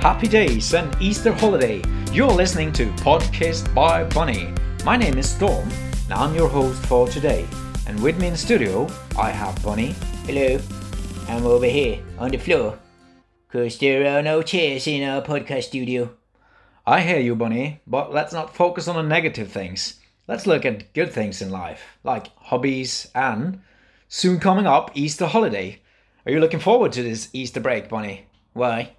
Happy days and Easter holiday. You're listening to Podcast by Bunny. My name is Storm, and I'm your host for today. And with me in studio, I have Bunny. Hello, I'm over here on the floor. Cause there are no chairs in our podcast studio. I hear you, Bunny, but let's not focus on the negative things. Let's look at good things in life, like hobbies and soon coming up Easter holiday. Are you looking forward to this Easter break, Bunny? Why?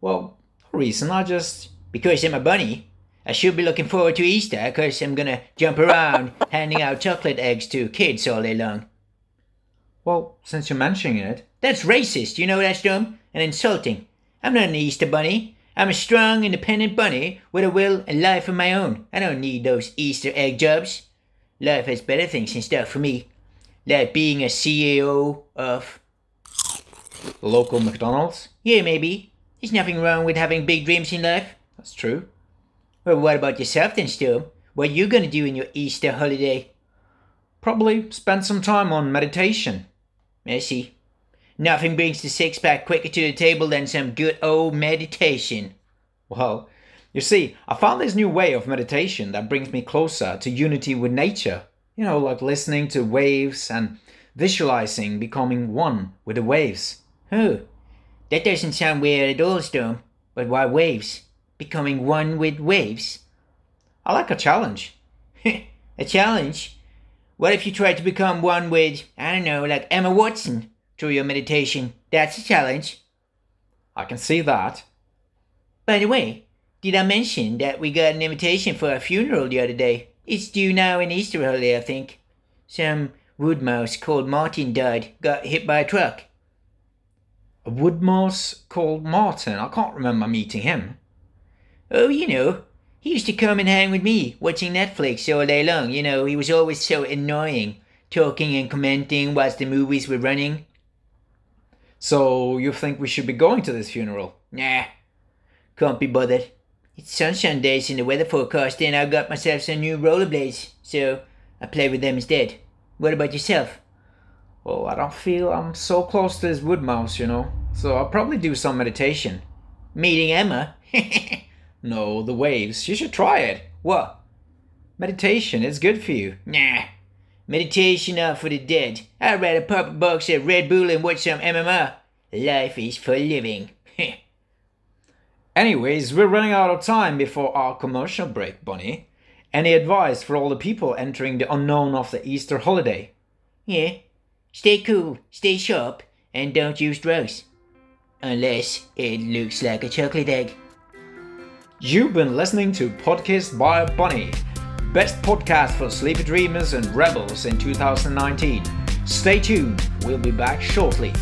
Well, no reason. I just Because I'm a bunny. I should be looking forward to Easter because I'm gonna jump around handing out chocolate eggs to kids all day long. well, since you're mentioning it, That's racist, you know that, Storm? And insulting. I'm not an Easter bunny. I'm a strong, independent bunny with a will and life of my own. I don't need those Easter egg jobs. Life has better things in store for me. Like being a CEO of. local McDonald's. Yeah, maybe. There's nothing wrong with having big dreams in life. That's true. Well, what about yourself then, Storm? What are you gonna do in your Easter holiday? Probably spend some time on meditation. I see. Nothing brings the six pack quicker to the table than some good old meditation. Well, you see, I found this new way of meditation that brings me closer to unity with nature. You know, like listening to waves and visualizing becoming one with the waves. Oh, that doesn't sound weird at all, Storm. But why waves? Becoming one with waves? I like a challenge. a challenge? What if you try to become one with, I don't know, like Emma Watson through your meditation? That's a challenge. I can see that. By the way, did I mention that we got an invitation for a funeral the other day? It's due now in Easter holiday, I think. Some wood mouse called Martin died, got hit by a truck. A wood mouse called Martin. I can't remember meeting him. Oh, you know, he used to come and hang with me, watching Netflix all day long. You know, he was always so annoying, talking and commenting whilst the movies were running. So you think we should be going to this funeral? Nah, can't be bothered. It's sunshine days in the weather forecast, and I got myself some new rollerblades, so I play with them instead. What about yourself? Well, I don't feel I'm so close to this wood mouse, you know. So I'll probably do some meditation. Meeting Emma? No, the waves. You should try it. what? Meditation is good for you. Nah. Meditation are for the dead. I'd rather pop a box of Red Bull and watch some MMR. Life is for living. Anyways, we're running out of time before our commercial break, Bunny. Any advice for all the people entering the unknown of the Easter holiday? yeah. Stay cool, stay sharp, and don't use drugs. Unless it looks like a chocolate egg. You've been listening to Podcast by Bunny, best podcast for sleepy dreamers and rebels in 2019. Stay tuned, we'll be back shortly.